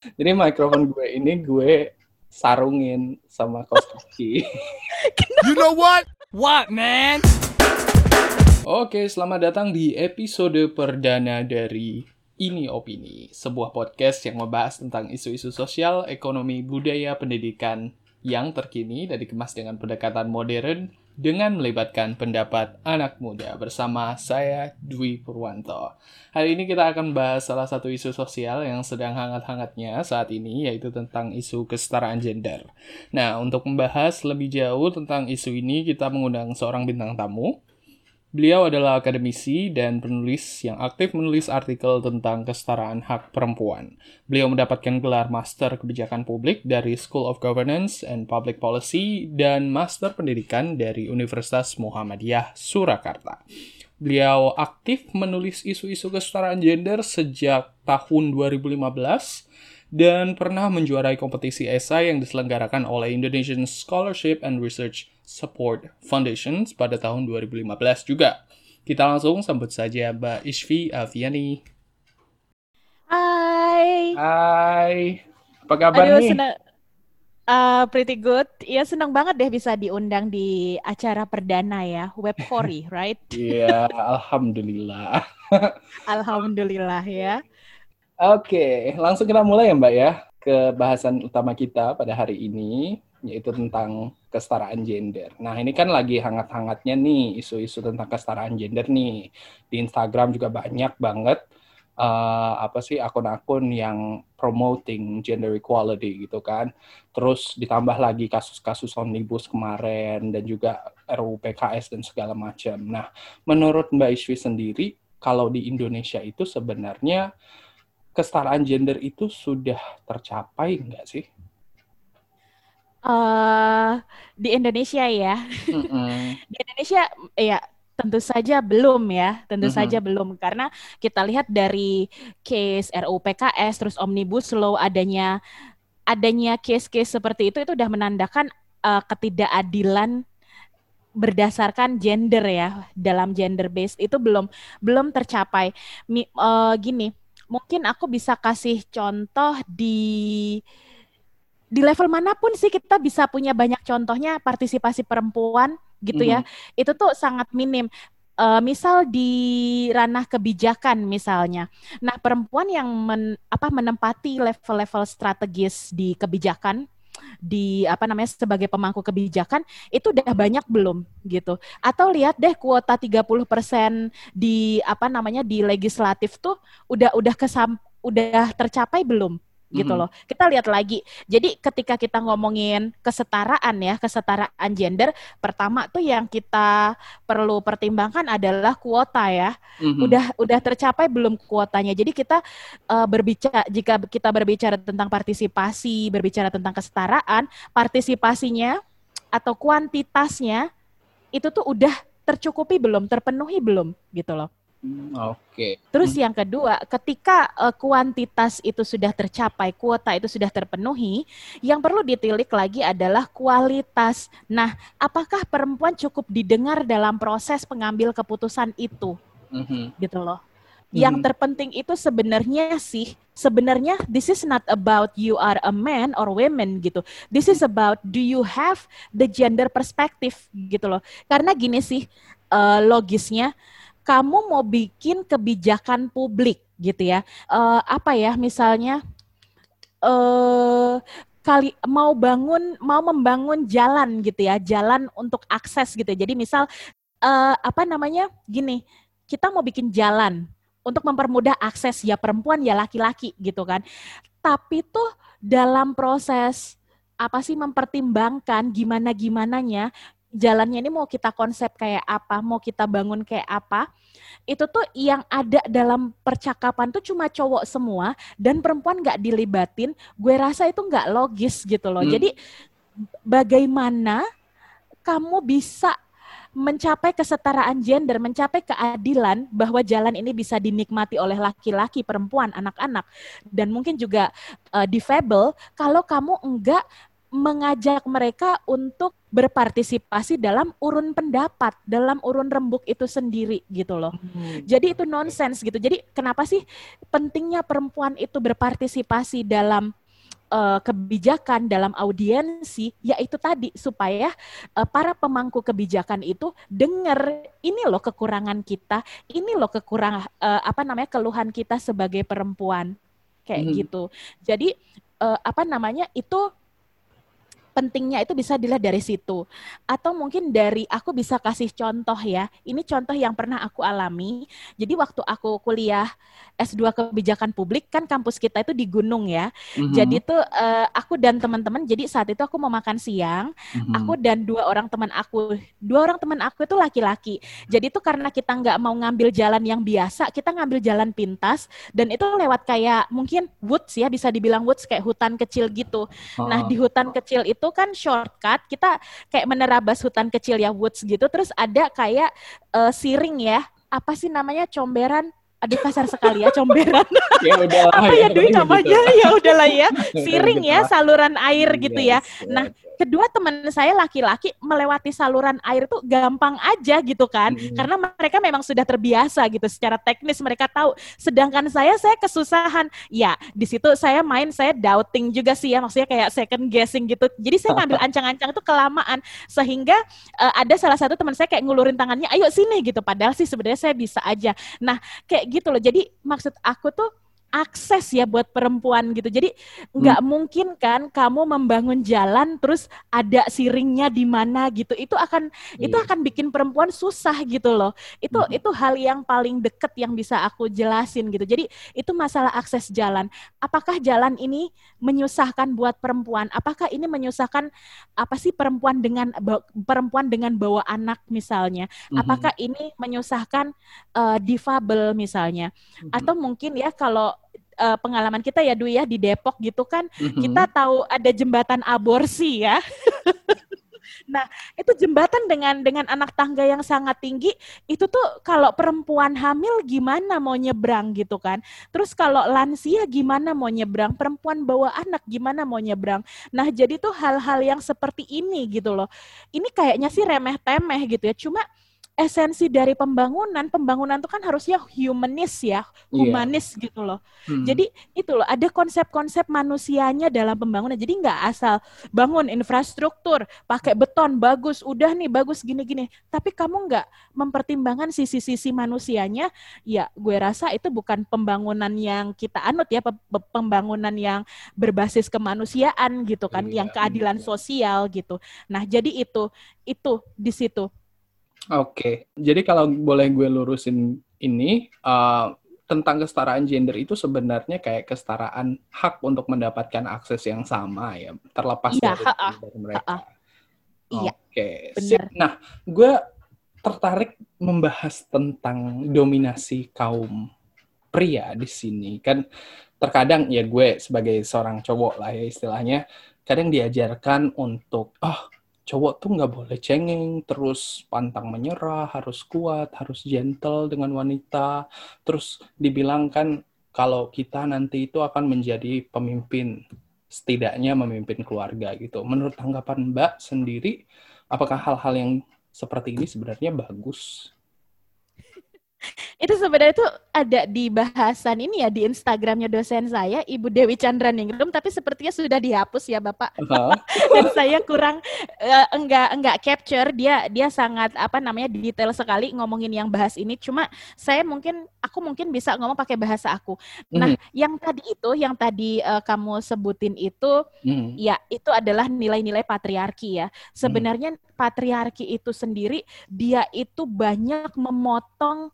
Jadi mikrofon gue ini gue sarungin sama kaos kaki. You know what? What, man? Oke, selamat datang di episode perdana dari Ini Opini, sebuah podcast yang membahas tentang isu-isu sosial, ekonomi, budaya, pendidikan yang terkini dan dikemas dengan pendekatan modern dengan melibatkan pendapat anak muda bersama saya Dwi Purwanto. Hari ini kita akan bahas salah satu isu sosial yang sedang hangat-hangatnya saat ini yaitu tentang isu kesetaraan gender. Nah, untuk membahas lebih jauh tentang isu ini kita mengundang seorang bintang tamu Beliau adalah akademisi dan penulis yang aktif menulis artikel tentang kesetaraan hak perempuan. Beliau mendapatkan gelar Master Kebijakan Publik dari School of Governance and Public Policy dan Master Pendidikan dari Universitas Muhammadiyah Surakarta. Beliau aktif menulis isu-isu kesetaraan gender sejak tahun 2015 dan pernah menjuarai kompetisi esai yang diselenggarakan oleh Indonesian Scholarship and Research Support Foundation pada tahun 2015 juga. Kita langsung sambut saja Mbak Ishvi Aviani. Hai. Hai. Apa kabar Aduh, nih? senang. Uh, pretty good. Ya senang banget deh bisa diundang di acara perdana ya, Web4, right? Iya, alhamdulillah. Alhamdulillah ya. Oke, langsung kita mulai ya Mbak ya ke bahasan utama kita pada hari ini yaitu tentang kesetaraan gender. Nah, ini kan lagi hangat-hangatnya nih isu-isu tentang kesetaraan gender nih. Di Instagram juga banyak banget uh, apa sih akun-akun yang promoting gender equality gitu kan. Terus ditambah lagi kasus-kasus omnibus kemarin dan juga RUU PKS dan segala macam. Nah, menurut Mbak Ishwi sendiri kalau di Indonesia itu sebenarnya kesetaraan gender itu sudah tercapai nggak sih? Uh, di Indonesia ya. Mm-mm. Di Indonesia ya tentu saja belum ya, tentu Mhm. saja belum karena kita lihat dari case RUU PKS terus Omnibus Law adanya adanya case-case seperti itu itu udah menandakan uh, ketidakadilan berdasarkan gender ya dalam gender based itu belum belum tercapai. Mi, uh, gini, mungkin aku bisa kasih contoh di di level mana pun sih kita bisa punya banyak contohnya partisipasi perempuan gitu ya. Itu tuh sangat minim. Uh, misal di ranah kebijakan misalnya. Nah, perempuan yang men, apa menempati level-level strategis di kebijakan di apa namanya sebagai pemangku kebijakan itu udah banyak belum gitu. Atau lihat deh kuota 30% di apa namanya di legislatif tuh udah udah kesam udah tercapai belum gitu loh. Kita lihat lagi. Jadi ketika kita ngomongin kesetaraan ya, kesetaraan gender, pertama tuh yang kita perlu pertimbangkan adalah kuota ya. Mhm. Udah udah tercapai belum kuotanya. Jadi kita uh, berbicara jika kita berbicara tentang partisipasi, berbicara tentang kesetaraan, partisipasinya atau kuantitasnya itu tuh udah tercukupi belum, terpenuhi belum gitu loh. Hmm, Oke. Terus yang kedua, ketika uh, kuantitas itu sudah tercapai, kuota itu sudah terpenuhi, yang perlu ditilik lagi adalah kualitas. Nah, apakah perempuan cukup didengar dalam proses pengambil keputusan itu, Mhm. gitu loh. Yang Mhm. terpenting itu sebenarnya sih, sebenarnya this is not about you are a man or women gitu. This is about do you have the gender perspective gitu loh. Karena gini sih, uh, logisnya kamu mau bikin kebijakan publik gitu ya. Eh, apa ya misalnya eh kali mau bangun mau membangun jalan gitu ya, jalan untuk akses gitu. Jadi misal eh apa namanya? gini, kita mau bikin jalan untuk mempermudah akses ya perempuan ya laki-laki gitu kan. Tapi tuh dalam proses apa sih mempertimbangkan gimana gimananya jalannya ini mau kita konsep kayak apa, mau kita bangun kayak apa, itu tuh yang ada dalam percakapan tuh cuma cowok semua dan perempuan nggak dilibatin, gue rasa itu nggak logis gitu loh. Hmm. Jadi bagaimana kamu bisa mencapai kesetaraan gender, mencapai keadilan bahwa jalan ini bisa dinikmati oleh laki-laki, perempuan, anak-anak, dan mungkin juga uh, difabel kalau kamu enggak mengajak mereka untuk berpartisipasi dalam urun pendapat, dalam urun rembuk itu sendiri gitu loh. Hmm. Jadi itu nonsens gitu. Jadi kenapa sih pentingnya perempuan itu berpartisipasi dalam uh, kebijakan dalam audiensi yaitu tadi supaya uh, para pemangku kebijakan itu dengar ini loh kekurangan kita, ini loh kekurangan uh, apa namanya keluhan kita sebagai perempuan kayak hmm. gitu. Jadi uh, apa namanya itu pentingnya itu bisa dilihat dari situ. Atau mungkin dari aku bisa kasih contoh ya. Ini contoh yang pernah aku alami. Jadi waktu aku kuliah S2 kebijakan publik kan kampus kita itu di gunung ya. Mm-hmm. Jadi itu uh, aku dan teman-teman jadi saat itu aku mau makan siang, mm-hmm. aku dan dua orang teman aku. Dua orang teman aku itu laki-laki. Jadi itu karena kita nggak mau ngambil jalan yang biasa, kita ngambil jalan pintas dan itu lewat kayak mungkin woods ya bisa dibilang woods kayak hutan kecil gitu. Nah, di hutan kecil itu kan shortcut kita kayak menerabas hutan kecil ya woods gitu terus ada kayak uh, siring ya. Apa sih namanya? Comberan aduh kasar sekali ya comberan. ya udahlah. Apa ya, ya Dwi namanya? Ya udahlah ya. Siring ya saluran air gitu ya. Nah, kedua teman saya laki-laki melewati saluran air tuh gampang aja gitu kan hmm. karena mereka memang sudah terbiasa gitu secara teknis mereka tahu sedangkan saya saya kesusahan ya di situ saya main saya doubting juga sih ya maksudnya kayak second guessing gitu jadi saya ngambil ancang-ancang tuh kelamaan sehingga uh, ada salah satu teman saya kayak ngulurin tangannya ayo sini gitu padahal sih sebenarnya saya bisa aja nah kayak gitu loh. Jadi maksud aku tuh akses ya buat perempuan gitu. Jadi nggak hmm. mungkin kan kamu membangun jalan terus ada siringnya di mana gitu. Itu akan yeah. itu iya. akan bikin perempuan susah gitu loh. Itu hmm. itu hal yang paling deket yang bisa aku jelasin gitu. Jadi itu masalah akses jalan. Apakah jalan ini menyusahkan buat perempuan? Apakah ini menyusahkan apa sih perempuan dengan perempuan dengan bawa anak misalnya? Hmm. Apakah ini menyusahkan uh, difabel misalnya? Hmm. Atau mungkin ya kalau uh, pengalaman kita ya Dwi ya di Depok gitu kan mm-hmm. kita tahu ada jembatan aborsi ya. Nah, itu jembatan dengan dengan anak tangga yang sangat tinggi, itu tuh kalau perempuan hamil gimana mau nyebrang gitu kan. Terus kalau lansia gimana mau nyebrang, perempuan bawa anak gimana mau nyebrang. Nah, jadi tuh hal-hal yang seperti ini gitu loh. Ini kayaknya sih remeh-temeh gitu ya. Cuma esensi dari pembangunan, pembangunan itu kan harusnya humanis ya, iya. humanis yeah. gitu loh. Hmm. Jadi itu loh, ada konsep-konsep manusianya dalam pembangunan. Jadi nggak asal bangun infrastruktur, pakai beton bagus, udah nih bagus gini-gini. Tapi kamu nggak mempertimbangkan sisi-sisi manusianya, ya gue rasa itu bukan pembangunan yang kita anut ya, pembangunan yang berbasis kemanusiaan gitu kan, yeah. yang keadilan sosial gitu. Nah jadi itu itu di situ Oke, jadi kalau boleh gue lurusin ini uh, tentang kesetaraan gender itu sebenarnya kayak kesetaraan hak untuk mendapatkan akses yang sama ya, terlepas ya, dari, ha dari mereka. Ha Iya. Oke, sip. Nah, gue tertarik membahas tentang dominasi kaum pria di sini. Kan terkadang ya gue sebagai seorang cowok lah ya istilahnya, kadang diajarkan untuk oh cowok tuh nggak boleh cengeng, terus pantang menyerah, harus kuat, harus gentle dengan wanita. Terus dibilang kan kalau kita nanti itu akan menjadi pemimpin, setidaknya memimpin keluarga gitu. Menurut tanggapan Mbak sendiri, apakah hal-hal yang seperti ini sebenarnya bagus? Itu sebenarnya itu ada di bahasan ini ya di Instagramnya dosen saya Ibu Dewi Chandra Ningrum tapi sepertinya sudah dihapus ya Bapak uh-huh. dan saya kurang uh, enggak enggak capture dia dia sangat apa namanya detail sekali ngomongin yang bahas ini cuma saya mungkin aku mungkin bisa ngomong pakai bahasa aku nah mm-hmm. yang tadi itu yang tadi uh, kamu sebutin itu mm-hmm. ya itu adalah nilai-nilai patriarki ya sebenarnya mm-hmm. patriarki itu sendiri dia itu banyak memotong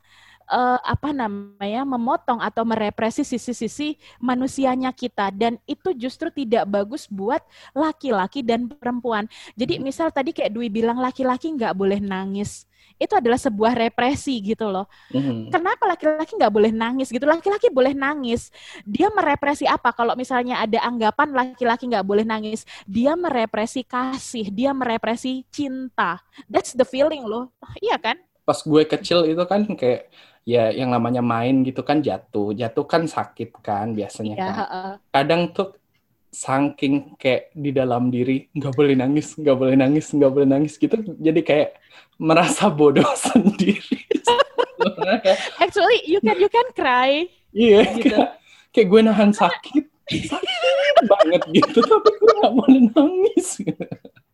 uh, apa namanya memotong atau merepresi sisi-sisi manusianya kita dan itu justru tidak bagus buat laki-laki dan perempuan. Jadi hmm. misal tadi kayak Dwi bilang laki-laki nggak boleh nangis itu adalah sebuah represi gitu loh. Mm-hmm. Kenapa laki-laki nggak boleh nangis gitu? Laki-laki boleh nangis. Dia merepresi apa? Kalau misalnya ada anggapan laki-laki nggak boleh nangis, dia merepresi kasih, dia merepresi cinta. That's the feeling loh. Iya kan? Pas gue kecil itu kan kayak ya yang namanya main gitu kan jatuh. Jatuh kan sakit kan biasanya ya, kan. uh. kadang tuh saking kayak di dalam diri nggak boleh nangis nggak boleh nangis nggak boleh nangis gitu. Jadi kayak merasa bodoh sendiri. Actually you can you can cry. Iya gitu. kayak, kayak gue nahan sakit. Sakit banget gitu tapi gue nggak boleh nangis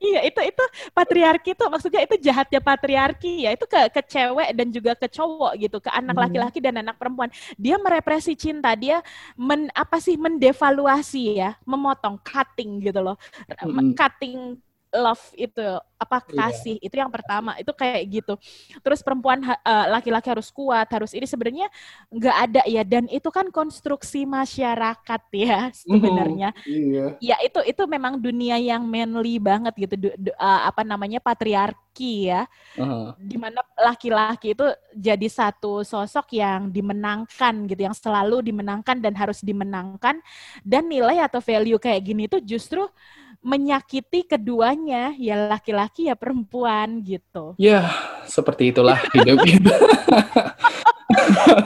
iya itu itu patriarki itu maksudnya itu jahatnya patriarki ya itu ke ke cewek dan juga ke cowok gitu ke anak hmm. laki-laki hmm. dan anak perempuan dia merepresi cinta dia men apa sih mendevaluasi ya memotong cutting gitu loh hmm. cutting love itu apa iya. kasih yeah. itu yang pertama itu kayak gitu terus perempuan uh, laki-laki harus kuat harus ini sebenarnya nggak ada ya dan itu kan konstruksi masyarakat ya sebenarnya mm, iya. ya itu itu memang dunia yang manly banget gitu du, du, uh, apa namanya patriarki ya uh-huh. di mana laki-laki itu jadi satu sosok yang dimenangkan gitu yang selalu dimenangkan dan harus dimenangkan dan nilai atau value kayak gini itu justru menyakiti keduanya, ya laki-laki ya perempuan gitu. Ya, seperti itulah hidup kita.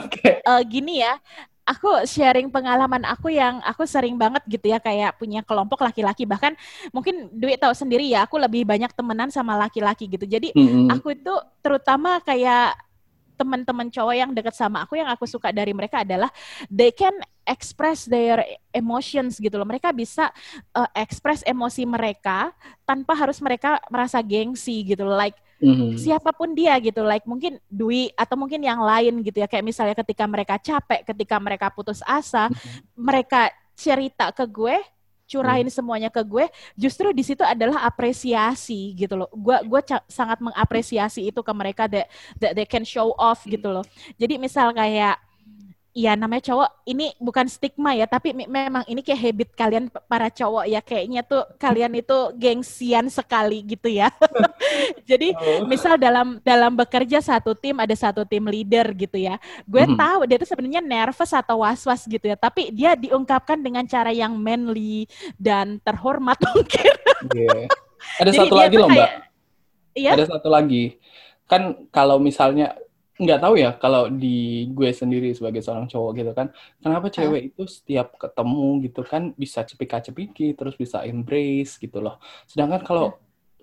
okay. uh, eh, gini ya, aku sharing pengalaman aku yang aku sering banget gitu ya kayak punya kelompok laki-laki bahkan mungkin duit tahu sendiri ya aku lebih banyak temenan sama laki-laki gitu jadi mm -hmm. aku itu terutama kayak teman-teman cowok yang deket sama aku yang aku suka dari mereka adalah they can express their emotions gitu loh. Mereka bisa uh, express emosi mereka tanpa harus mereka merasa gengsi gitu loh. Like mm-hmm. siapa pun dia gitu. Like mungkin Dwi atau mungkin yang lain gitu ya. Kayak misalnya ketika mereka capek, ketika mereka putus asa, mm-hmm. mereka cerita ke gue curahin hmm. semuanya ke gue justru di situ adalah apresiasi gitu loh gue gue sangat mengapresiasi itu ke mereka that that they can show off gitu loh jadi misal kayak Iya namanya cowok ini bukan stigma ya tapi memang ini kayak habit kalian para cowok ya kayaknya tuh kalian itu gengsian sekali gitu ya jadi oh. misal dalam dalam bekerja satu tim ada satu tim leader gitu ya gue hmm. tahu dia tuh sebenarnya nervous atau was was gitu ya tapi dia diungkapkan dengan cara yang manly dan terhormat mungkin yeah. ada jadi satu lagi loh mbak iya? ada satu lagi kan kalau misalnya nggak tahu ya kalau di gue sendiri sebagai seorang cowok gitu kan kenapa cewek itu setiap ketemu gitu kan bisa cepika cepiki terus bisa embrace gitu loh. Sedangkan kalau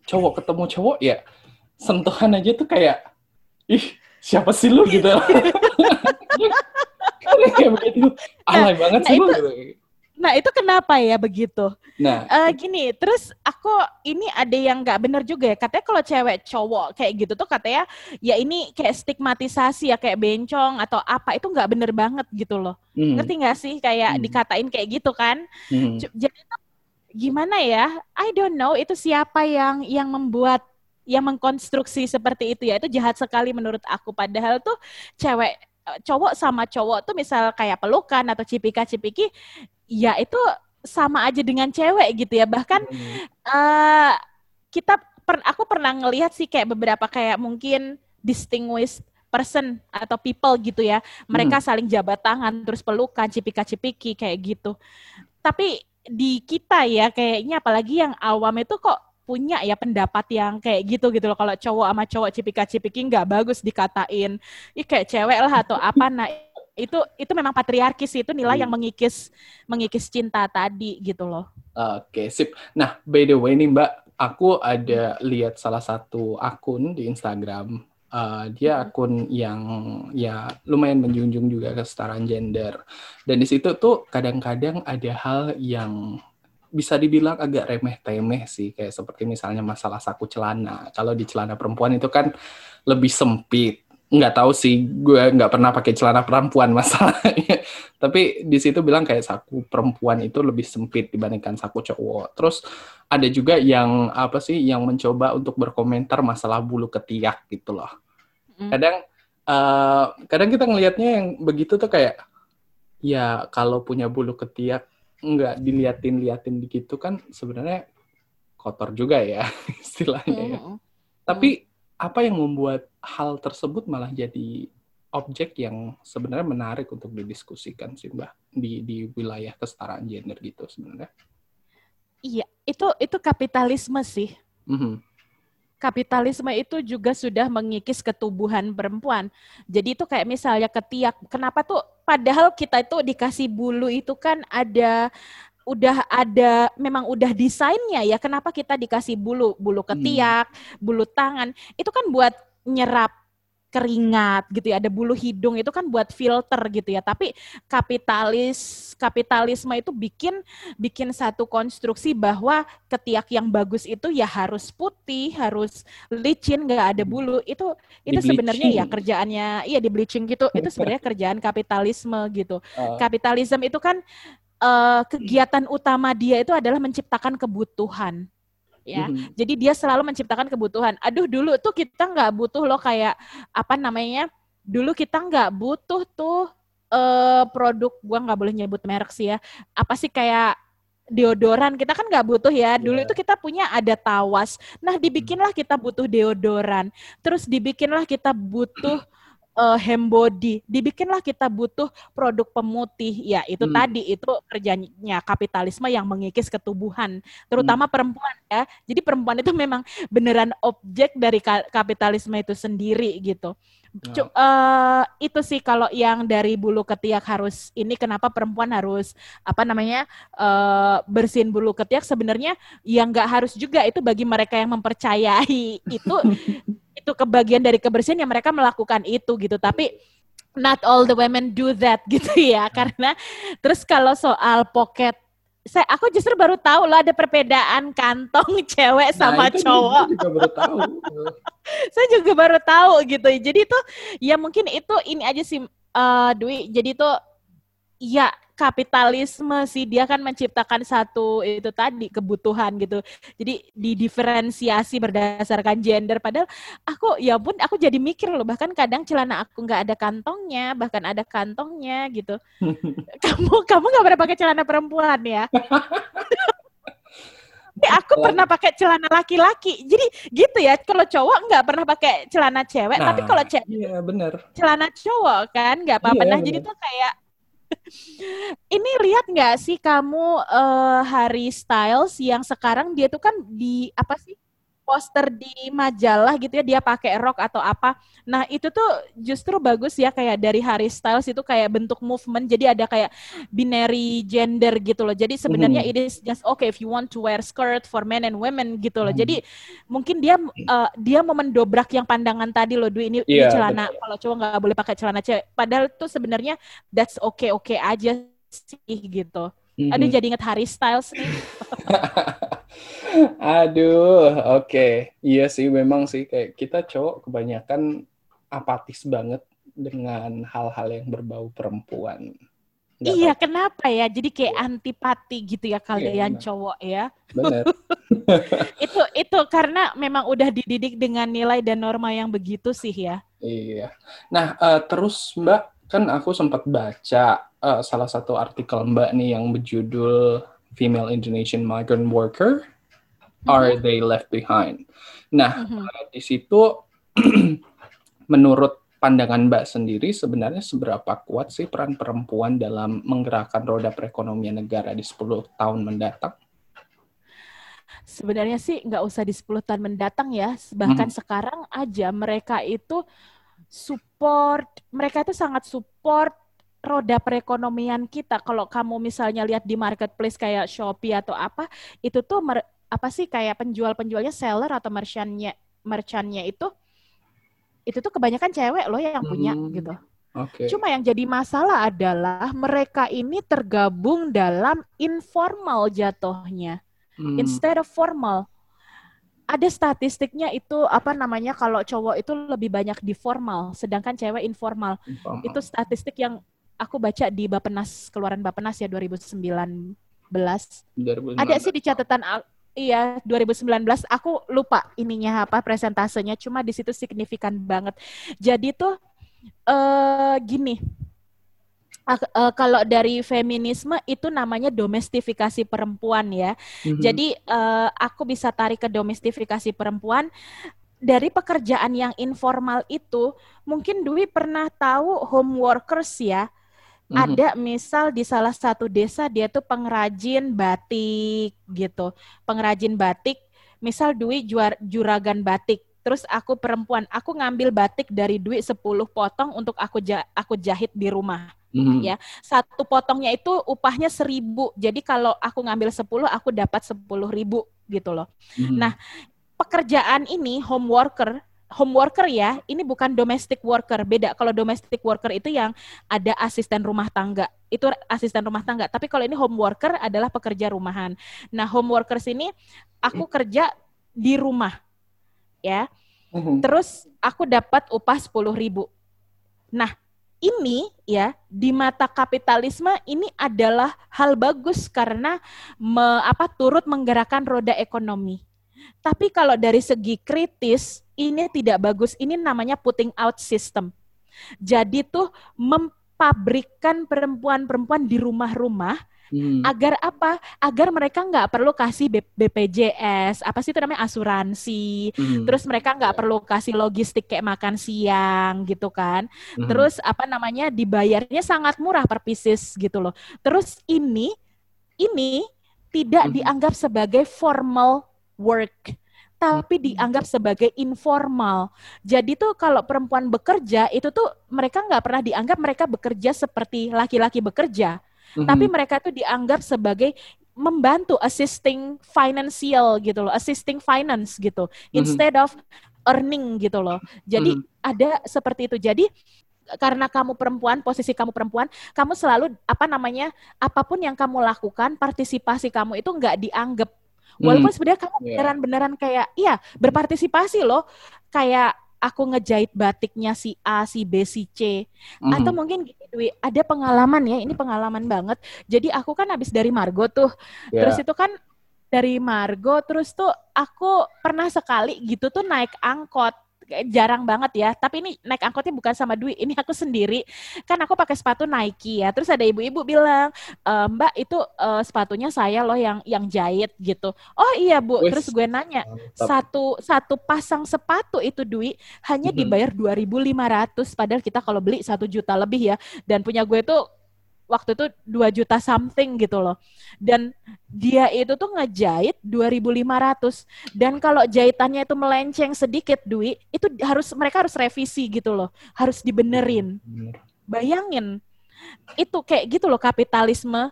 cowok ketemu cowok ya sentuhan aja tuh kayak ih siapa sih lu? gitu. Kayak begitu. Alay nah, banget sih nah, lu gitu Nah itu kenapa ya begitu? Nah uh, gini, terus aku ini ada yang nggak bener juga ya. Katanya kalau cewek cowok kayak gitu tuh katanya ya ini kayak stigmatisasi ya kayak bencong atau apa itu nggak bener banget gitu loh. Hmm. Ngerti nggak sih kayak hmm. dikatain kayak gitu kan? Hmm. Jadi gimana ya? I don't know itu siapa yang yang membuat yang mengkonstruksi seperti itu ya itu jahat sekali menurut aku. Padahal tuh cewek cowok sama cowok tuh misal kayak pelukan atau cipika-cipiki ya itu sama aja dengan cewek gitu ya. Bahkan hmm. uh, kita per, aku pernah ngelihat sih kayak beberapa kayak mungkin distinguished person atau people gitu ya. Mereka hmm. saling jabat tangan terus pelukan cipika cipiki kayak gitu. Tapi di kita ya kayaknya apalagi yang awam itu kok punya ya pendapat yang kayak gitu gitu loh. Kalau cowok sama cowok cipika cipiki nggak bagus dikatain. Ih kayak cewek lah atau apa nah itu itu memang patriarkis itu nilai hmm. yang mengikis mengikis cinta tadi gitu loh. Oke, okay, sip. Nah, by the way nih Mbak, aku ada lihat salah satu akun di Instagram. Uh, dia hmm. akun yang ya lumayan menjunjung juga kesetaraan gender. Dan di situ tuh kadang-kadang ada hal yang bisa dibilang agak remeh-temeh sih, kayak seperti misalnya masalah saku celana. Kalau di celana perempuan itu kan lebih sempit nggak tahu sih gue nggak pernah pakai celana perempuan masalahnya. Tapi di situ bilang kayak saku perempuan itu lebih sempit dibandingkan saku cowok. Terus ada juga yang apa sih yang mencoba untuk berkomentar masalah bulu ketiak gitu loh. Kadang uh, kadang kita ngelihatnya yang begitu tuh kayak ya kalau punya bulu ketiak nggak diliatin liatin begitu kan sebenarnya kotor juga ya istilahnya ya. Tapi apa yang membuat hal tersebut malah jadi objek yang sebenarnya menarik untuk didiskusikan sih mbak di di wilayah kesetaraan gender gitu sebenarnya. Iya, itu itu kapitalisme sih. Mm-hmm. kapitalisme itu juga sudah mengikis ketubuhan perempuan. Jadi itu kayak misalnya ketiak, kenapa tuh padahal kita itu dikasih bulu itu kan ada udah ada memang udah desainnya ya kenapa kita dikasih bulu bulu ketiak hmm. bulu tangan itu kan buat nyerap keringat gitu ya ada bulu hidung itu kan buat filter gitu ya tapi kapitalis kapitalisme itu bikin bikin satu konstruksi bahwa ketiak yang bagus itu ya harus putih harus licin nggak ada bulu itu itu sebenarnya ya kerjaannya iya di bleaching gitu itu sebenarnya kerjaan kapitalisme gitu uh. kapitalisme itu kan uh, kegiatan utama dia itu adalah menciptakan kebutuhan ya. Mm-hmm. Jadi dia selalu menciptakan kebutuhan. Aduh dulu tuh kita nggak butuh loh kayak apa namanya? Dulu kita nggak butuh tuh uh, produk gua nggak boleh nyebut merek sih ya. Apa sih kayak deodoran kita kan nggak butuh ya dulu yeah. itu kita punya ada tawas nah dibikinlah kita butuh deodoran terus dibikinlah kita butuh uh, body, dibikinlah kita butuh produk pemutih. Ya, itu hmm. tadi itu kerjanya kapitalisme yang mengikis ketubuhan, terutama hmm. perempuan ya. Jadi perempuan itu memang beneran objek dari kapitalisme itu sendiri gitu. Ya. Uh, itu sih kalau yang dari bulu ketiak harus ini kenapa perempuan harus apa namanya uh, bersihin bulu ketiak? Sebenarnya yang nggak harus juga itu bagi mereka yang mempercayai itu itu kebagian dari kebersihan yang mereka melakukan itu gitu. Tapi not all the women do that gitu ya. Karena terus kalau soal pocket saya aku justru baru tahu loh ada perbedaan kantong cewek nah, sama cowok. Juga baru tahu. saya juga baru tahu gitu. Jadi itu ya mungkin itu ini aja sih uh, Dwi. Jadi itu ya kapitalisme sih dia kan menciptakan satu itu tadi kebutuhan gitu. Jadi didiferensiasi berdasarkan gender padahal aku ya pun aku jadi mikir loh bahkan kadang celana aku nggak ada kantongnya, bahkan ada kantongnya gitu. kamu kamu nggak pernah pakai celana perempuan ya? aku pernah pakai celana laki-laki. Jadi gitu ya, kalau cowok nggak pernah pakai celana cewek, nah, tapi kalau cewek iya, bener. celana cowok kan nggak apa-apa. Iya, nah, jadi tuh kayak ini lihat nggak sih kamu uh, Harry Styles yang sekarang dia tuh kan di apa sih poster di majalah gitu ya dia pakai rok atau apa. Nah, itu tuh justru bagus ya kayak dari Harry Styles itu kayak bentuk movement jadi ada kayak binary gender gitu loh. Jadi sebenarnya mm. it is just okay if you want to wear skirt for men and women gitu loh. Mm. Jadi mungkin dia uh, dia mau mendobrak yang pandangan tadi loh Dwi ini, yeah, ini celana kalau cowok nggak boleh pakai celana cewek. Padahal tuh sebenarnya that's okay okay aja sih gitu. Mm-hmm. Aduh jadi inget Harry Styles nih. Aduh, oke. Okay. Iya sih memang sih kayak kita cowok kebanyakan apatis banget dengan hal-hal yang berbau perempuan. Gak iya, tahu. kenapa ya? Jadi kayak iya. antipati gitu ya kalian iya, cowok ya. Benar. itu itu karena memang udah dididik dengan nilai dan norma yang begitu sih ya. Iya. Nah, uh, terus Mbak, kan aku sempat baca uh, salah satu artikel Mbak nih yang berjudul Female Indonesian Migrant Worker Are mm-hmm. They Left Behind? Nah, uh, di situ menurut pandangan Mbak sendiri sebenarnya seberapa kuat sih peran perempuan dalam menggerakkan roda perekonomian negara di 10 tahun mendatang? Sebenarnya sih nggak usah di 10 tahun mendatang ya, bahkan hmm. sekarang aja mereka itu support, mereka itu sangat support roda perekonomian kita. Kalau kamu misalnya lihat di marketplace kayak Shopee atau apa, itu tuh mer, apa sih kayak penjual-penjualnya seller atau merchantnya merchantnya itu itu tuh kebanyakan cewek loh yang punya hmm, gitu. Okay. Cuma yang jadi masalah adalah mereka ini tergabung dalam informal jatuhnya. Hmm. Instead of formal. Ada statistiknya itu apa namanya kalau cowok itu lebih banyak di formal, sedangkan cewek informal. informal. Itu statistik yang aku baca di Bapenas keluaran Bapenas ya 2019. 2019. Ada sih di catatan Iya, 2019 aku lupa ininya apa presentasenya, cuma di situ signifikan banget. Jadi tuh uh, gini, uh, kalau dari feminisme itu namanya domestifikasi perempuan ya. Mm-hmm. Jadi uh, aku bisa tarik ke domestifikasi perempuan dari pekerjaan yang informal itu. Mungkin Dwi pernah tahu home workers ya hmm Ada misal di salah satu desa dia tuh pengrajin batik gitu. Pengrajin batik misal Dwi juar, juragan batik, terus aku perempuan, aku ngambil batik dari Dwi 10 potong untuk aku ja, aku jahit di rumah. Mm-hmm. Ya, satu potongnya itu upahnya seribu. Jadi kalau aku ngambil 10, aku dapat sepuluh ribu gitu loh. Mm-hmm. Nah, pekerjaan ini home worker home worker ya, ini bukan domestic worker. Beda kalau domestic worker itu yang ada asisten rumah tangga. Itu asisten rumah tangga. Tapi kalau ini home worker adalah pekerja rumahan. Nah, home workers ini aku kerja di rumah. Ya. Mhm. Terus aku dapat upah 10 ribu. Nah, ini ya di mata kapitalisme ini adalah hal bagus karena me, apa turut menggerakkan roda ekonomi. Tapi kalau dari segi kritis ini tidak bagus. Ini namanya putting out system. Jadi tuh mempabrikan perempuan-perempuan di rumah-rumah Hmm. Agar apa? Agar mereka nggak perlu kasih BPJS, apa sih itu namanya asuransi. Hmm. Terus mereka nggak perlu kasih logistik kayak makan siang gitu kan. Hmm. Terus apa namanya dibayarnya sangat murah per pieces gitu loh. Terus ini ini tidak hmm. dianggap sebagai formal work tapi hmm. dianggap sebagai informal. Jadi tuh kalau perempuan bekerja itu tuh mereka nggak pernah dianggap mereka bekerja seperti laki-laki bekerja, mm-hmm. tapi mereka tuh dianggap sebagai membantu assisting financial gitu loh, assisting finance gitu, mm-hmm. instead of earning gitu loh. Jadi mm-hmm. ada seperti itu. Jadi karena kamu perempuan, posisi kamu perempuan, kamu selalu apa namanya, apa pun yang kamu lakukan, partisipasi kamu itu nggak dianggap Walaupun hmm. sebenarnya kamu iya. beneran-beneran kayak iya berpartisipasi loh. Kayak aku ngejahit batiknya si A, si B, si C. Mm. Atau mungkin gini, ada pengalaman ya, ini pengalaman banget. Jadi aku kan habis dari Margo tuh. Yeah. Terus itu kan dari Margo, terus tuh aku pernah sekali gitu tuh naik angkot jarang banget ya. Tapi ini naik angkotnya bukan sama Dwi, ini aku sendiri. Kan aku pakai sepatu Nike ya. Terus ada ibu-ibu bilang, e, Mbak itu uh, sepatunya saya loh yang yang jahit gitu. Oh iya Bu. Terus gue nanya, Mantap. satu satu pasang sepatu itu Dwi hanya dibayar 2.500 padahal kita kalau beli satu juta lebih ya. Dan punya gue tuh waktu itu 2 juta something gitu loh. Dan dia itu tuh ngejahit 2.500 dan kalau jahitannya itu melenceng sedikit Dwi, itu harus mereka harus revisi gitu loh. Harus dibenerin. Bayangin. Itu kayak gitu loh kapitalisme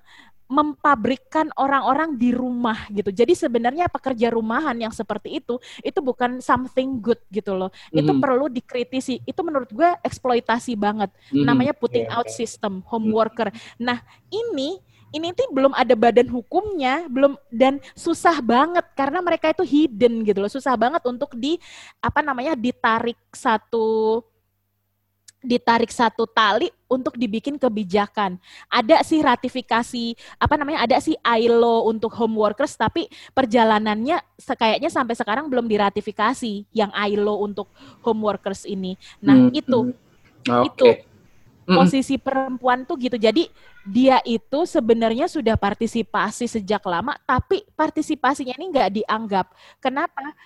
mempabrikan orang-orang di rumah gitu. Jadi sebenarnya pekerja rumahan yang seperti itu itu bukan something good gitu loh. Mm-hmm. Itu perlu dikritisi. Itu menurut gue eksploitasi banget. Mm-hmm. Namanya putting yeah. out system, home worker. Nah, ini ini tuh belum ada badan hukumnya, belum dan susah banget karena mereka itu hidden gitu loh. Susah banget untuk di apa namanya ditarik satu ditarik satu tali untuk dibikin kebijakan. Ada sih ratifikasi, apa namanya, ada sih ILO untuk home workers, tapi perjalanannya kayaknya sampai sekarang belum diratifikasi yang ILO untuk home workers ini. Nah hmm, itu, hmm. Okay. itu hmm. posisi perempuan tuh gitu. Jadi dia itu sebenarnya sudah partisipasi sejak lama, tapi partisipasinya ini nggak dianggap. Kenapa?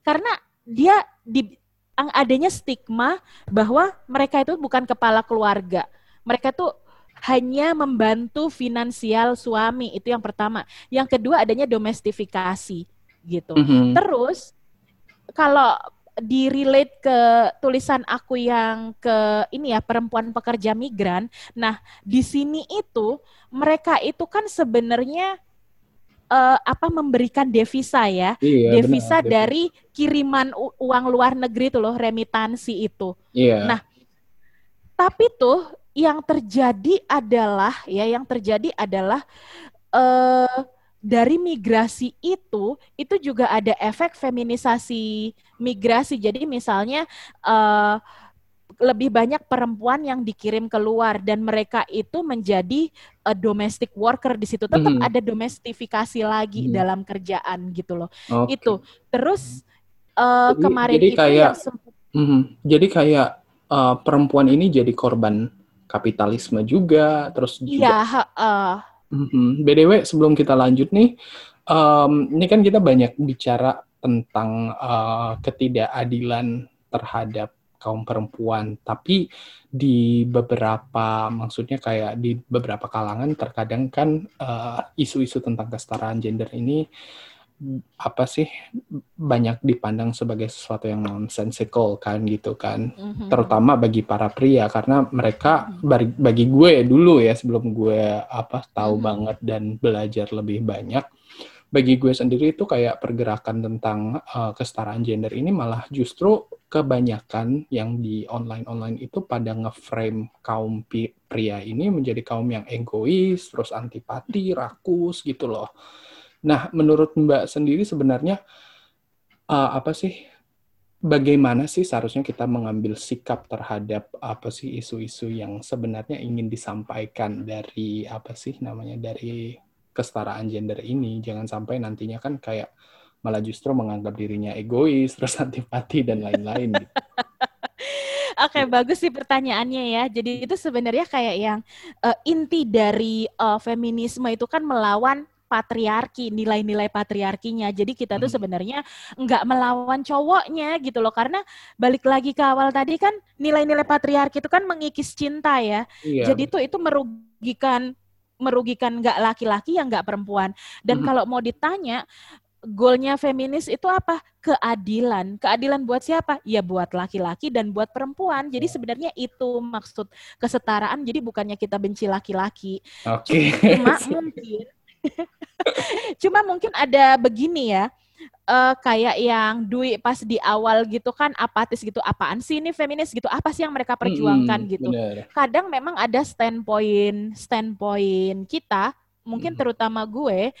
Karena dia di adanya stigma bahwa mereka itu bukan kepala keluarga. Mereka tuh hanya membantu finansial suami itu yang pertama. Yang kedua adanya domestifikasi gitu. Mm -hmm. Terus kalau di relate ke tulisan aku yang ke ini ya perempuan pekerja migran. Nah, di sini itu mereka itu kan sebenarnya uh, apa memberikan devisa ya, iya, devisa benar, dari kiriman uang luar negeri itu loh, remitansi itu. Iya. Nah, tapi tuh yang terjadi adalah ya, yang terjadi adalah uh, dari migrasi itu itu juga ada efek feminisasi migrasi. Jadi misalnya uh, lebih banyak perempuan yang dikirim keluar dan mereka itu menjadi uh, domestic worker di situ tetap hmm. ada domestifikasi lagi hmm. dalam kerjaan gitu loh okay. itu terus uh, jadi, kemarin jadi itu kayak mm, jadi kayak uh, perempuan ini jadi korban kapitalisme juga terus juga ya, uh, mm-hmm. btw sebelum kita lanjut nih um, ini kan kita banyak bicara tentang uh, ketidakadilan terhadap kaum perempuan, tapi di beberapa maksudnya kayak di beberapa kalangan terkadang kan eh, isu-isu tentang kesetaraan gender ini apa sih banyak dipandang sebagai sesuatu yang nonsensical kan gitu kan mm-hmm. terutama bagi para pria karena mereka mm-hmm. bagi gue dulu ya sebelum gue apa tahu mm-hmm. banget dan belajar lebih banyak bagi gue sendiri itu kayak pergerakan tentang uh, kesetaraan gender ini malah justru kebanyakan yang di online-online itu pada ngeframe kaum pria ini menjadi kaum yang egois, terus antipati, rakus gitu loh. Nah, menurut Mbak sendiri sebenarnya uh, apa sih bagaimana sih seharusnya kita mengambil sikap terhadap apa sih isu-isu yang sebenarnya ingin disampaikan dari apa sih namanya dari kesetaraan gender ini jangan sampai nantinya kan kayak malah justru menganggap dirinya egois terus antipati dan lain-lain gitu. Oke, okay, bagus sih pertanyaannya ya. Jadi itu sebenarnya kayak yang uh, inti dari uh, feminisme itu kan melawan patriarki, nilai-nilai patriarkinya. Jadi kita tuh hmm. sebenarnya nggak melawan cowoknya gitu loh. Karena balik lagi ke awal tadi kan nilai-nilai patriarki itu kan mengikis cinta ya. Iya. Jadi tuh itu merugikan merugikan nggak laki-laki yang nggak perempuan. Dan hmm. kalau mau ditanya goalnya feminis itu apa? Keadilan. Keadilan buat siapa? Ya buat laki-laki dan buat perempuan. Jadi sebenarnya itu maksud kesetaraan. Jadi bukannya kita benci laki-laki. Oke. Okay. Cuma mungkin Cuma mungkin ada begini ya uh, kayak yang Dwi pas di awal gitu kan apatis gitu apaan sih ini feminis gitu apa sih yang mereka perjuangkan hmm, gitu bener. kadang memang ada standpoint standpoint kita mungkin hmm. terutama gue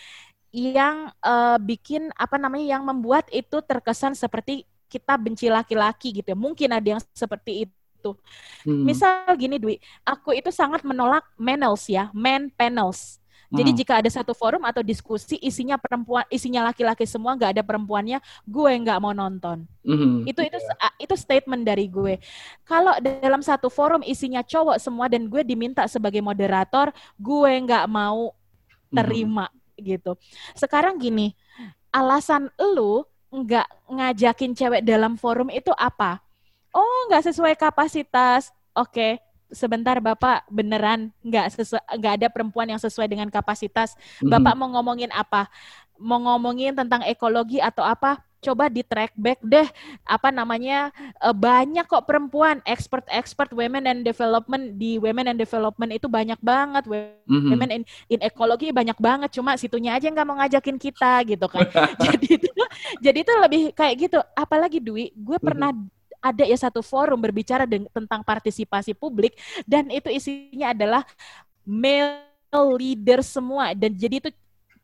yang uh, bikin apa namanya yang membuat itu terkesan seperti kita benci laki-laki gitu ya mungkin ada yang seperti itu hmm. misal gini Dwi aku itu sangat menolak panels ya men panels jadi hmm. jika ada satu forum atau diskusi isinya perempuan, isinya laki-laki semua, nggak ada perempuannya, gue nggak mau nonton. Hmm. Itu itu yeah. itu statement dari gue. Kalau dalam satu forum isinya cowok semua dan gue diminta sebagai moderator, gue nggak mau terima hmm. Gitu. Sekarang gini, alasan lu nggak ngajakin cewek dalam forum itu apa? Oh, nggak sesuai kapasitas. Oke, okay sebentar Bapak beneran nggak nggak ada perempuan yang sesuai dengan kapasitas. Mm-hmm. Bapak mau ngomongin apa? Mau ngomongin tentang ekologi atau apa? Coba di track back deh. Apa namanya uh, banyak kok perempuan expert-expert women and development di women and development itu banyak banget. Mm-hmm. women in, in ekologi banyak banget cuma situnya aja nggak mau ngajakin kita gitu kan. Jadi itu jadi itu lebih kayak gitu. Apalagi Dwi gue pernah mm-hmm ada ya satu forum berbicara tentang partisipasi publik dan itu isinya adalah male leader semua. Dan jadi itu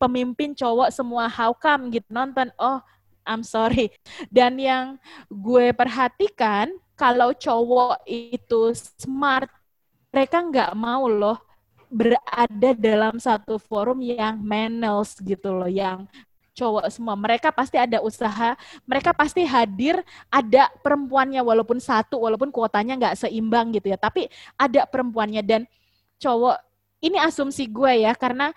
pemimpin cowok semua how come gitu nonton oh I'm sorry dan yang gue perhatikan kalau cowok itu smart mereka nggak mau loh berada dalam satu forum yang males gitu loh yang cowok semua. Mereka pasti ada usaha, mereka pasti hadir, ada perempuannya walaupun satu, walaupun kuotanya nggak seimbang gitu ya. Tapi ada perempuannya dan cowok, ini asumsi gue ya, karena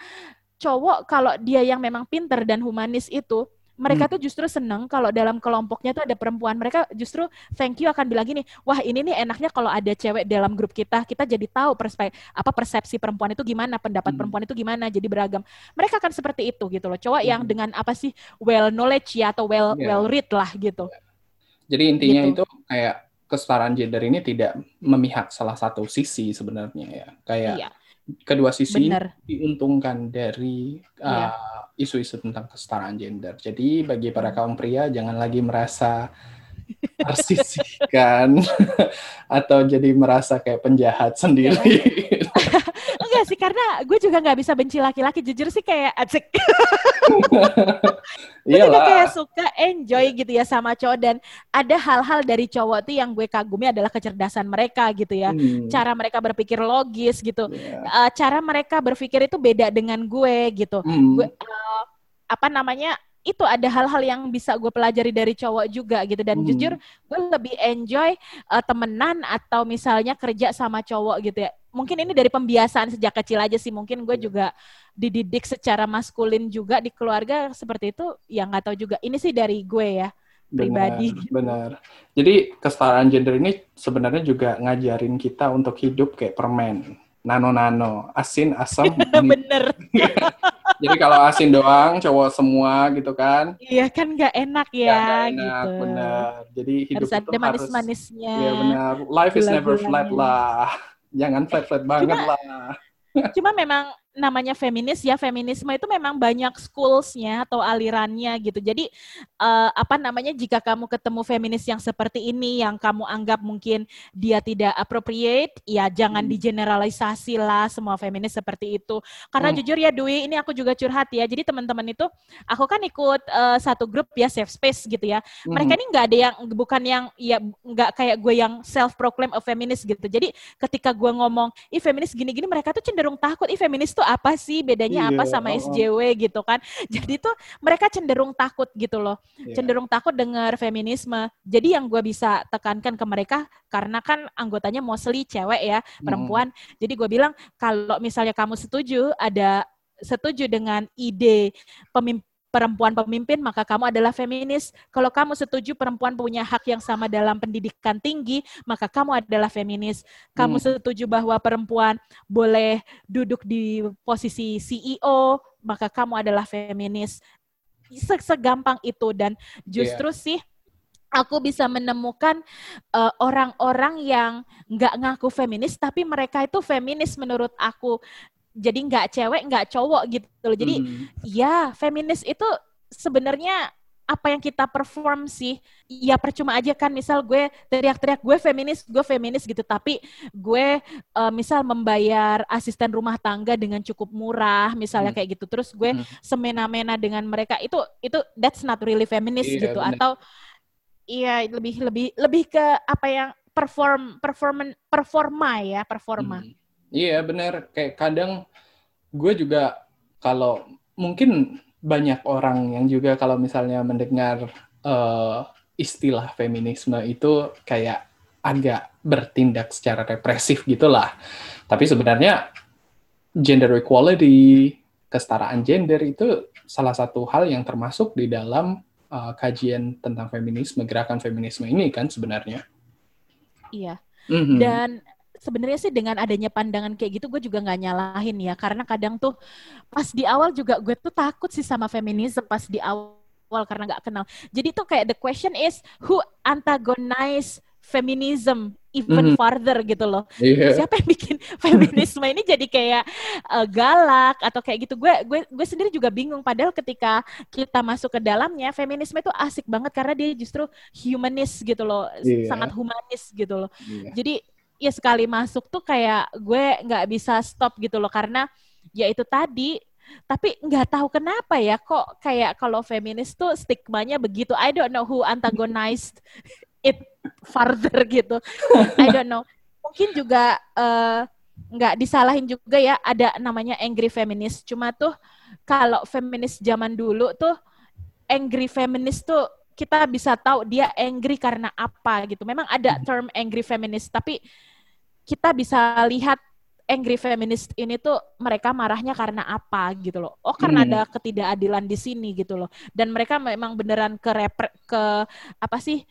cowok kalau dia yang memang pinter dan humanis itu, mereka hmm. tuh justru seneng kalau dalam kelompoknya tuh ada perempuan. Mereka justru thank you akan bilang gini, wah ini nih enaknya kalau ada cewek dalam grup kita, kita jadi tahu perspektif apa persepsi perempuan itu gimana, pendapat hmm. perempuan itu gimana, jadi beragam. Mereka akan seperti itu gitu loh. Cowok hmm. yang dengan apa sih well knowledge ya atau well yeah. well read lah gitu. Jadi intinya gitu. itu kayak kesetaraan gender ini tidak memihak salah satu sisi sebenarnya ya. Kayak iya. Kedua sisi Bener. diuntungkan dari uh, isu-isu tentang kesetaraan gender. Jadi bagi para kaum pria jangan lagi merasa tersisihkan atau jadi merasa kayak penjahat sendiri. Karena gue juga nggak bisa benci laki-laki jujur sih kayak acik. gue juga kayak suka enjoy gitu ya sama cowok dan ada hal-hal dari cowok tuh yang gue kagumi adalah kecerdasan mereka gitu ya. Hmm. Cara mereka berpikir logis gitu. Yeah. Iya. Uh, cara mereka berpikir itu beda dengan gue gitu. Hmm. Gue uh, apa namanya itu ada hal-hal yang bisa gue pelajari dari cowok juga gitu dan hmm. jujur gue lebih enjoy uh, temenan atau misalnya kerja sama cowok gitu ya mungkin ini dari pembiasaan sejak kecil aja sih mungkin gue iya. juga dididik secara maskulin juga di keluarga seperti itu yang nggak tahu juga ini sih dari gue ya pribadi benar, benar jadi kesetaraan gender ini sebenarnya juga ngajarin kita untuk hidup kayak permen nano-nano, asin, asam. Bener. Jadi kalau asin doang, cowok semua gitu kan? Iya kan nggak enak ya, ya gak enak, gitu. benar. Jadi hidup harus ada manis-manisnya. Iya benar. Life is never flat lah. Jangan flat-flat banget Cuma, lah. Cuma memang namanya feminis ya feminisme itu memang banyak schoolsnya atau alirannya gitu jadi uh, apa namanya jika kamu ketemu feminis yang seperti ini yang kamu anggap mungkin dia tidak appropriate ya jangan hmm. digeneralisasi lah semua feminis seperti itu karena hmm. jujur ya Dwi ini aku juga curhat ya jadi teman-teman itu aku kan ikut uh, satu grup ya safe space gitu ya hmm. mereka ini nggak ada yang bukan yang ya nggak kayak gue yang self proclaim a feminist gitu jadi ketika gue ngomong ih feminis gini-gini mereka tuh cenderung takut ih feminis tuh apa sih bedanya iya, apa sama oh. SJW gitu kan jadi tuh mereka cenderung takut gitu loh yeah. cenderung takut dengar feminisme jadi yang gue bisa tekankan ke mereka karena kan anggotanya mostly cewek ya perempuan hmm. jadi gue bilang kalau misalnya kamu setuju ada setuju dengan ide pemimpin perempuan pemimpin, maka kamu adalah feminis. Kalau kamu setuju perempuan punya hak yang sama dalam pendidikan tinggi, maka kamu adalah feminis. Kamu hmm. setuju bahwa perempuan boleh duduk di posisi CEO, maka kamu adalah feminis. Segampang itu dan justru yeah. sih aku bisa menemukan uh, orang-orang yang nggak ngaku feminis tapi mereka itu feminis menurut aku jadi nggak cewek nggak cowok gitu loh jadi hmm. ya feminis itu sebenarnya apa yang kita perform sih ya percuma aja kan misal gue teriak-teriak gue feminis gue feminis gitu tapi gue uh, misal membayar asisten rumah tangga dengan cukup murah misalnya hmm. kayak gitu terus gue hmm. semena-mena dengan mereka itu itu that's not really feminist iya, gitu bener. atau iya lebih lebih lebih ke apa yang perform performan performa ya performa hmm Iya bener, kayak kadang gue juga kalau mungkin banyak orang yang juga kalau misalnya mendengar uh, istilah feminisme itu kayak agak bertindak secara represif gitulah. Tapi sebenarnya gender equality, kesetaraan gender itu salah satu hal yang termasuk di dalam uh, kajian tentang feminisme, gerakan feminisme ini kan sebenarnya. Iya. Mm -hmm. Dan sebenarnya sih dengan adanya pandangan kayak gitu gue juga nggak nyalahin ya karena kadang tuh pas di awal juga gue tuh takut sih sama feminisme pas di awal karena nggak kenal jadi tuh kayak the question is who antagonize feminism even mm farther gitu loh. Yeah. Siapa yang bikin feminisme ini jadi kayak uh, galak atau kayak gitu? Gue gue gue sendiri juga bingung. Padahal ketika kita masuk ke dalamnya, feminisme itu asik banget karena dia justru humanis gitu loh, yeah. sangat humanis gitu loh. Yeah. Jadi ya sekali masuk tuh kayak gue nggak bisa stop gitu loh karena ya itu tadi. Tapi nggak tahu kenapa ya kok kayak kalau feminis tuh stigmanya begitu. I don't know who antagonized it further gitu. I don't know. Mungkin juga uh, nggak disalahin juga ya ada namanya angry feminist. Cuma tuh kalau feminis zaman dulu tuh angry feminist tuh kita bisa tahu dia angry karena apa gitu. Memang ada term angry feminist tapi kita bisa lihat angry feminist ini tuh mereka marahnya karena apa gitu loh. Oh karena hmm. ada ketidakadilan di sini gitu loh. Dan mereka memang beneran ke repre, ke apa sih?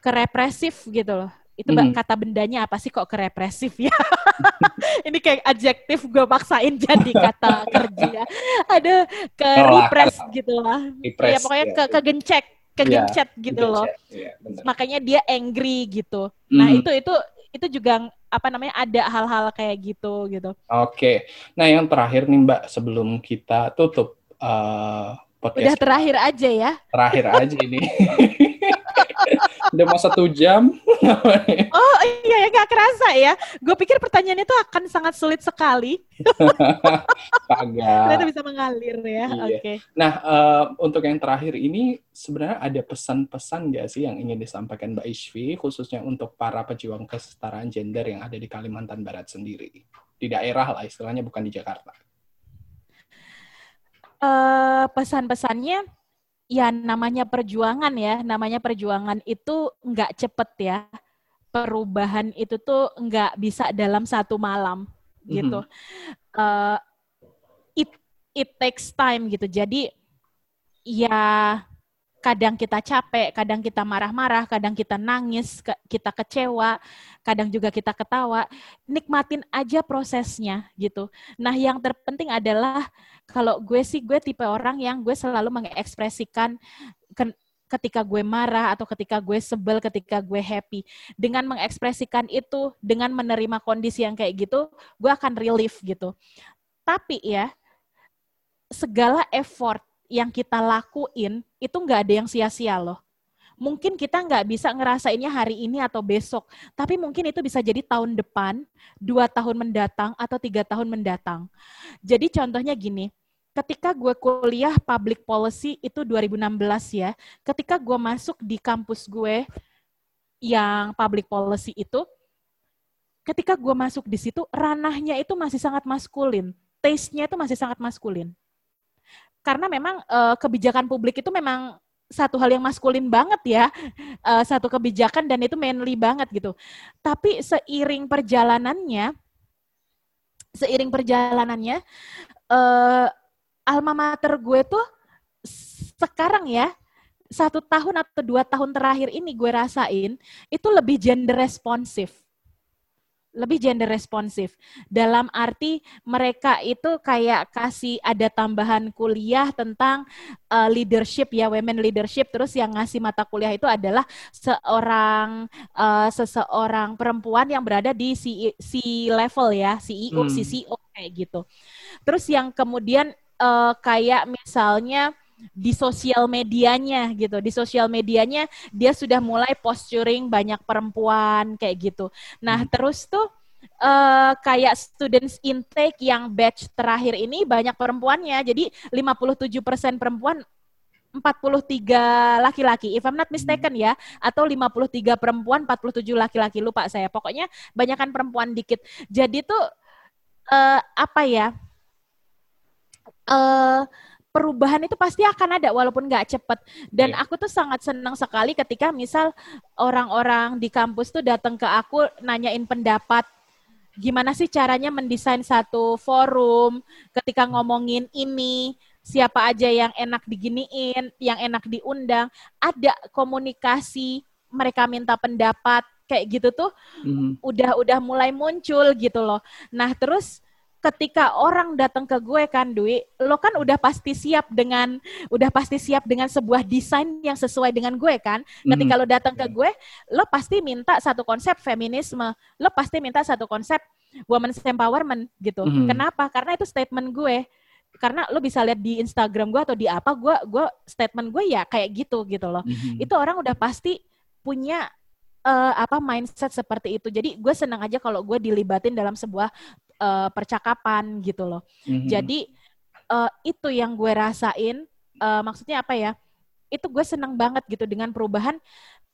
ke represif gitu loh. Itu hmm. kata bendanya apa sih kok ke represif ya? ini kayak adjektif gue paksain jadi kata kerja. Ada ke repress gitu lah. ya pokoknya ya. ke kegencek, kegencet ya, gitu loh. Ya, Makanya dia angry gitu. Nah, hmm. itu itu itu juga apa namanya ada hal-hal kayak gitu gitu. Oke, nah yang terakhir nih Mbak sebelum kita tutup uh, podcast. Udah terakhir aja ya. Terakhir aja ini. Udah mau satu jam. oh iya ya gak kerasa ya. Gue pikir pertanyaannya itu akan sangat sulit sekali. Kagak. Ternyata bisa mengalir ya. Iya. Oke. Okay. Nah uh, untuk yang terakhir ini sebenarnya ada pesan-pesan gak sih yang ingin disampaikan Mbak Ishvi khususnya untuk para pejuang kesetaraan gender yang ada di Kalimantan Barat sendiri di daerah lah istilahnya bukan di Jakarta. Uh, pesan-pesannya ya namanya perjuangan ya, namanya perjuangan itu nggak cepet ya. Perubahan itu tuh nggak bisa dalam satu malam gitu. Mm-hmm. Uh, it it takes time gitu. Jadi ya kadang kita capek, kadang kita marah-marah, kadang kita nangis, kita kecewa, kadang juga kita ketawa. Nikmatin aja prosesnya gitu. Nah, yang terpenting adalah kalau gue sih gue tipe orang yang gue selalu mengekspresikan ketika gue marah atau ketika gue sebel, ketika gue happy. Dengan mengekspresikan itu, dengan menerima kondisi yang kayak gitu, gue akan relief gitu. Tapi ya, segala effort yang kita lakuin itu nggak ada yang sia-sia loh. Mungkin kita nggak bisa ngerasainnya hari ini atau besok, tapi mungkin itu bisa jadi tahun depan, dua tahun mendatang, atau tiga tahun mendatang. Jadi contohnya gini, ketika gue kuliah public policy itu 2016 ya, ketika gue masuk di kampus gue yang public policy itu, ketika gue masuk di situ, ranahnya itu masih sangat maskulin, taste-nya itu masih sangat maskulin karena memang uh, kebijakan publik itu memang satu hal yang maskulin banget ya, uh, satu kebijakan dan itu manly banget gitu. Tapi seiring perjalanannya, seiring perjalanannya, uh, alma mater gue tuh sekarang ya satu tahun atau dua tahun terakhir ini gue rasain itu lebih gender responsif lebih gender responsif. Dalam arti mereka itu kayak kasih ada tambahan kuliah tentang uh, leadership ya, women leadership. Terus yang ngasih mata kuliah itu adalah seorang uh, seseorang perempuan yang berada di C, C level ya, CEO, hmm. CCO kayak gitu. Terus yang kemudian uh, kayak misalnya di sosial medianya gitu. Di sosial medianya dia sudah mulai posturing banyak perempuan kayak gitu. Nah, hmm. terus tuh uh, kayak students intake yang batch terakhir ini banyak perempuannya. Jadi 57% perempuan 43 laki-laki, if I'm not mistaken ya, atau 53 perempuan, 47 laki-laki, lupa saya. Pokoknya banyakkan perempuan dikit. Jadi tuh uh, apa ya? Uh, perubahan itu pasti akan ada walaupun nggak cepet. Dan yeah. aku tuh sangat senang sekali ketika misal orang-orang di kampus tuh datang ke aku nanyain pendapat gimana sih caranya mendesain satu forum ketika ngomongin ini siapa aja yang enak diginiin, yang enak diundang, ada komunikasi, mereka minta pendapat kayak gitu tuh mm. udah udah mulai muncul gitu loh. Nah, terus ketika orang datang ke gue kan Dwi, lo kan udah pasti siap dengan udah pasti siap dengan sebuah desain yang sesuai dengan gue kan. Ketika mm. lo datang ke gue, lo pasti minta satu konsep feminisme, lo pasti minta satu konsep women's empowerment gitu. Mm. Kenapa? Karena itu statement gue. Karena lo bisa lihat di Instagram gue atau di apa gue gue statement gue ya kayak gitu gitu loh. Mm. Itu orang udah pasti punya uh, apa mindset seperti itu. Jadi gue senang aja kalau gue dilibatin dalam sebuah uh, percakapan gitu loh. Mm-hmm. Jadi uh, itu yang gue rasain. Uh, maksudnya apa ya? Itu gue senang banget gitu dengan perubahan.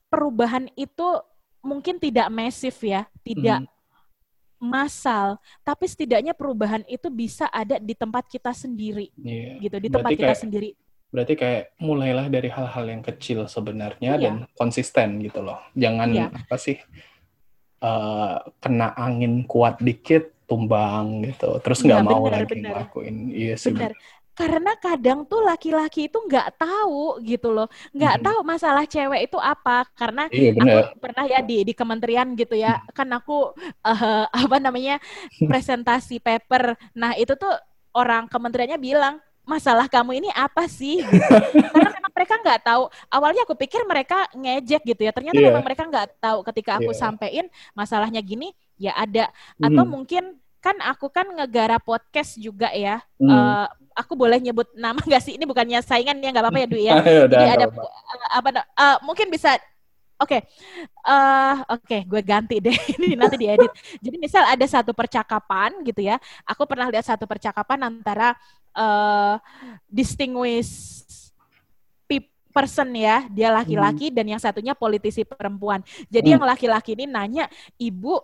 Perubahan itu mungkin tidak masif ya, tidak mm-hmm. massal, tapi setidaknya perubahan itu bisa ada di tempat kita sendiri, yeah. gitu, di tempat Berarti kita kayak, sendiri. Berarti kayak mulailah dari hal-hal yang kecil sebenarnya yeah. dan konsisten gitu loh. Jangan yeah. apa sih uh, kena angin kuat dikit tumbang gitu terus nggak ya, mau bener, lagi bener. ngelakuin iya sih bener. karena kadang tuh laki-laki itu nggak tahu gitu loh nggak hmm. tahu masalah cewek itu apa karena iya, aku pernah ya di di kementerian gitu ya hmm. kan aku uh, apa namanya presentasi paper nah itu tuh orang kementeriannya bilang masalah kamu ini apa sih gitu. karena memang mereka nggak tahu awalnya aku pikir mereka ngejek gitu ya ternyata yeah. memang mereka nggak tahu ketika aku yeah. sampein masalahnya gini ya ada atau hmm. mungkin kan aku kan negara podcast juga ya hmm. uh, aku boleh nyebut nama gak sih ini bukannya saingan ya nggak apa-apa ya Dwi ya jadi ada apa, apa uh, mungkin bisa Oke, okay. uh, oke, okay, gue ganti deh ini nanti diedit. Jadi misal ada satu percakapan gitu ya, aku pernah lihat satu percakapan antara uh, distinguished person ya, dia laki-laki hmm. dan yang satunya politisi perempuan. Jadi hmm. yang laki-laki ini nanya, ibu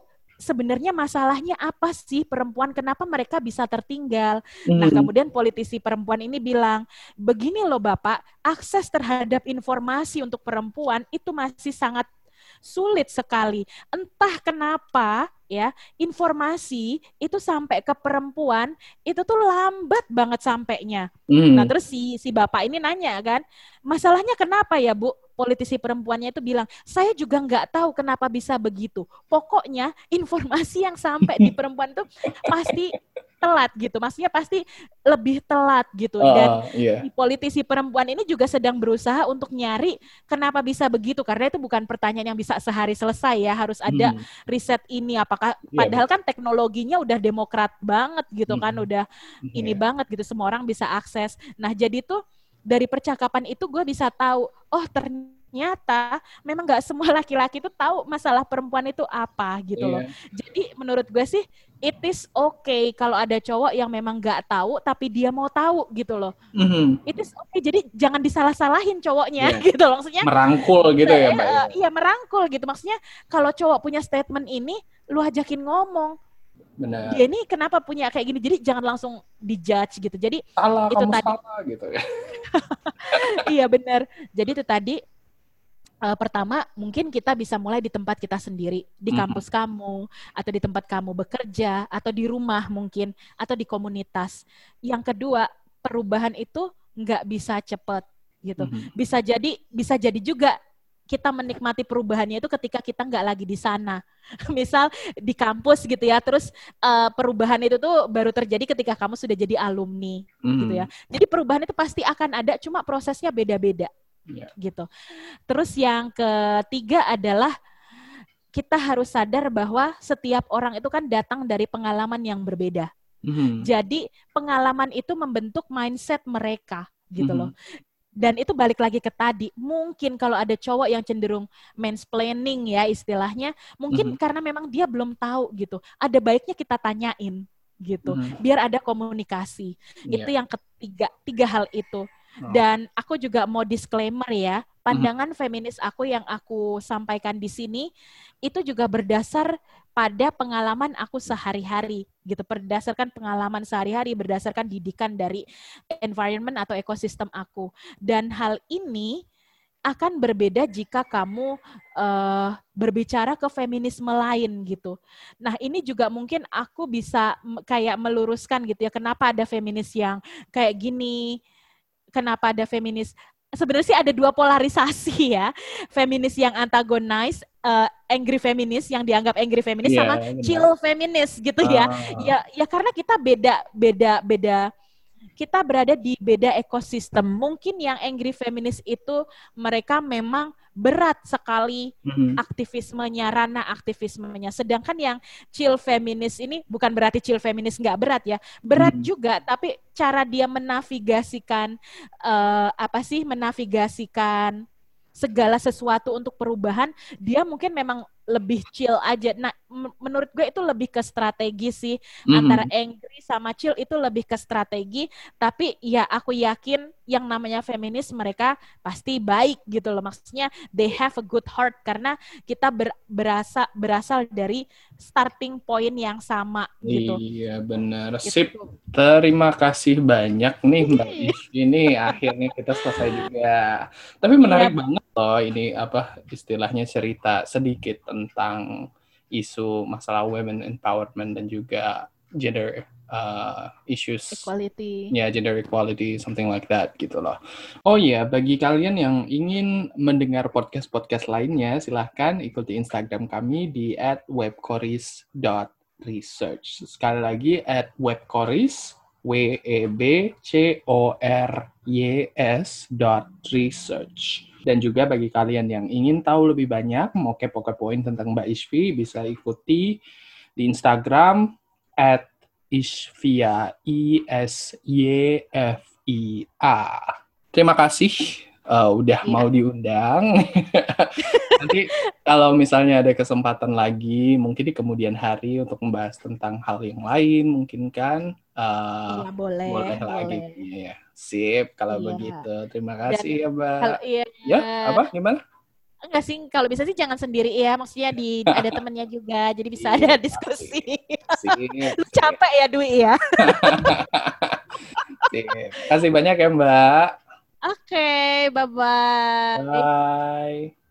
sebenarnya masalahnya apa sih perempuan kenapa mereka bisa tertinggal. Mm. Nah, kemudian politisi perempuan ini bilang, "Begini loh Bapak, akses terhadap informasi untuk perempuan itu masih sangat sulit sekali. Entah kenapa ya informasi itu sampai ke perempuan itu tuh lambat banget sampainya. Hmm. Nah terus si si bapak ini nanya kan, masalahnya kenapa ya bu? Politisi perempuannya itu bilang, saya juga nggak tahu kenapa bisa begitu. Pokoknya informasi yang sampai di perempuan itu pasti telat gitu. Maksudnya pasti lebih telat gitu. Dan Uh, iya. si politisi perempuan ini juga sedang berusaha untuk nyari kenapa bisa begitu karena itu bukan pertanyaan yang bisa sehari selesai ya harus ada Hmm. riset ini apakah Iya, padahal kan teknologinya udah demokrat banget gitu kan Mm-mm. udah ini Iya. banget gitu semua orang bisa akses nah jadi tuh dari percakapan itu gue bisa tahu oh ternyata memang nggak semua laki-laki itu tahu masalah perempuan itu apa gitu loh Iya. jadi menurut gue sih it is okay kalau ada cowok yang memang nggak tahu tapi dia mau tahu gitu loh Mhm. it is okay jadi jangan disalah-salahin cowoknya Iya. gitu loh maksudnya Merangkul gitu ya, Mbak. eh, iya merangkul gitu maksudnya kalau cowok punya statement ini lu ajakin ngomong Benar. dia ini kenapa punya kayak gini jadi jangan langsung dijudge gitu jadi Salah, itu kamu tadi. salah gitu ya. iya benar jadi itu tadi eh, pertama mungkin kita bisa mulai di tempat kita sendiri di Mhm. kampus kamu atau di tempat kamu bekerja atau di rumah mungkin atau di komunitas yang kedua perubahan itu nggak bisa cepet gitu Mhm. bisa jadi bisa jadi juga kita menikmati perubahannya itu ketika kita nggak lagi di sana. Misal di kampus gitu ya, terus eh, perubahan itu tuh baru terjadi ketika kamu sudah jadi alumni gitu ya. Mhm. Jadi perubahan itu pasti akan ada, cuma prosesnya beda-beda Iya. gitu. Terus yang ketiga adalah kita harus sadar bahwa setiap orang itu kan datang dari pengalaman yang berbeda. Mhm. Jadi pengalaman itu membentuk mindset mereka gitu Mhm. loh. Dan itu balik lagi ke tadi, mungkin kalau ada cowok yang cenderung mansplaining ya istilahnya, mungkin Mhm. karena memang dia belum tahu gitu. Ada baiknya kita tanyain gitu, Mhm. biar ada komunikasi. Iya. Itu yang ketiga, tiga hal itu. Oh. Dan aku juga mau disclaimer ya, pandangan feminis aku yang aku sampaikan di sini itu juga berdasar pada pengalaman aku sehari-hari gitu, berdasarkan pengalaman sehari-hari, berdasarkan didikan dari environment atau ekosistem aku. Dan hal ini akan berbeda jika kamu eh, berbicara ke feminisme lain gitu. Nah ini juga mungkin aku bisa kayak meluruskan gitu ya, kenapa ada feminis yang kayak gini, kenapa ada feminis sebenarnya sih ada dua polarisasi ya feminis yang antagonize eh, angry feminis yang dianggap angry feminis Iya, sama benar. chill feminis gitu ya Ah. ya ya karena kita beda beda beda kita berada di beda ekosistem mungkin yang angry feminis itu mereka memang berat sekali Mhm. aktivismenya, ranah aktivismenya. Sedangkan yang chill feminis ini bukan berarti chill feminis nggak berat ya, berat Hmm. juga. Tapi cara dia menavigasikan eh, apa sih menavigasikan segala sesuatu untuk perubahan, dia mungkin memang lebih chill aja. Nah, menurut gue itu lebih ke strategi sih Mhm. antara angry sama chill itu lebih ke strategi. Tapi ya aku yakin yang namanya feminis mereka pasti baik gitu loh. Maksudnya they have a good heart karena kita ber- berasa berasal dari starting point yang sama gitu. Iya benar. Gitu. Sip. Terima kasih banyak nih Mbak. Ini akhirnya kita selesai juga. Tapi menarik Iya. banget loh ini apa istilahnya cerita sedikit tentang isu masalah women empowerment dan juga gender uh, issues Equality. ya gender equality something like that gitu loh. Oh iya, bagi kalian yang ingin mendengar podcast-podcast lainnya, silahkan ikuti Instagram kami di @webcoris.research. Sekali lagi @webcoris w e b c o r y s dot research. Dan juga bagi kalian yang ingin tahu lebih banyak, mau kepo-kepoin tentang Mbak Ishvi, bisa ikuti di Instagram at Ishvia I S Y F I A. Terima kasih uh, udah Iya. mau diundang. Nanti kalau misalnya ada kesempatan lagi, mungkin di kemudian hari untuk membahas tentang hal yang lain, mungkin kan uh, Iya, boleh. boleh lagi. boleh. Iya. Sip kalau Iya. begitu. Terima kasih ya, Mbak. Kalau iya Ya, apa? Gimana? enggak sih kalau bisa sih jangan sendiri ya, maksudnya di ada temennya juga, jadi bisa Iya, ada diskusi. Sip. Lu capek ya Dwi ya. Sip. Kasih banyak ya, Mbak. Oke, bye bye. Bye.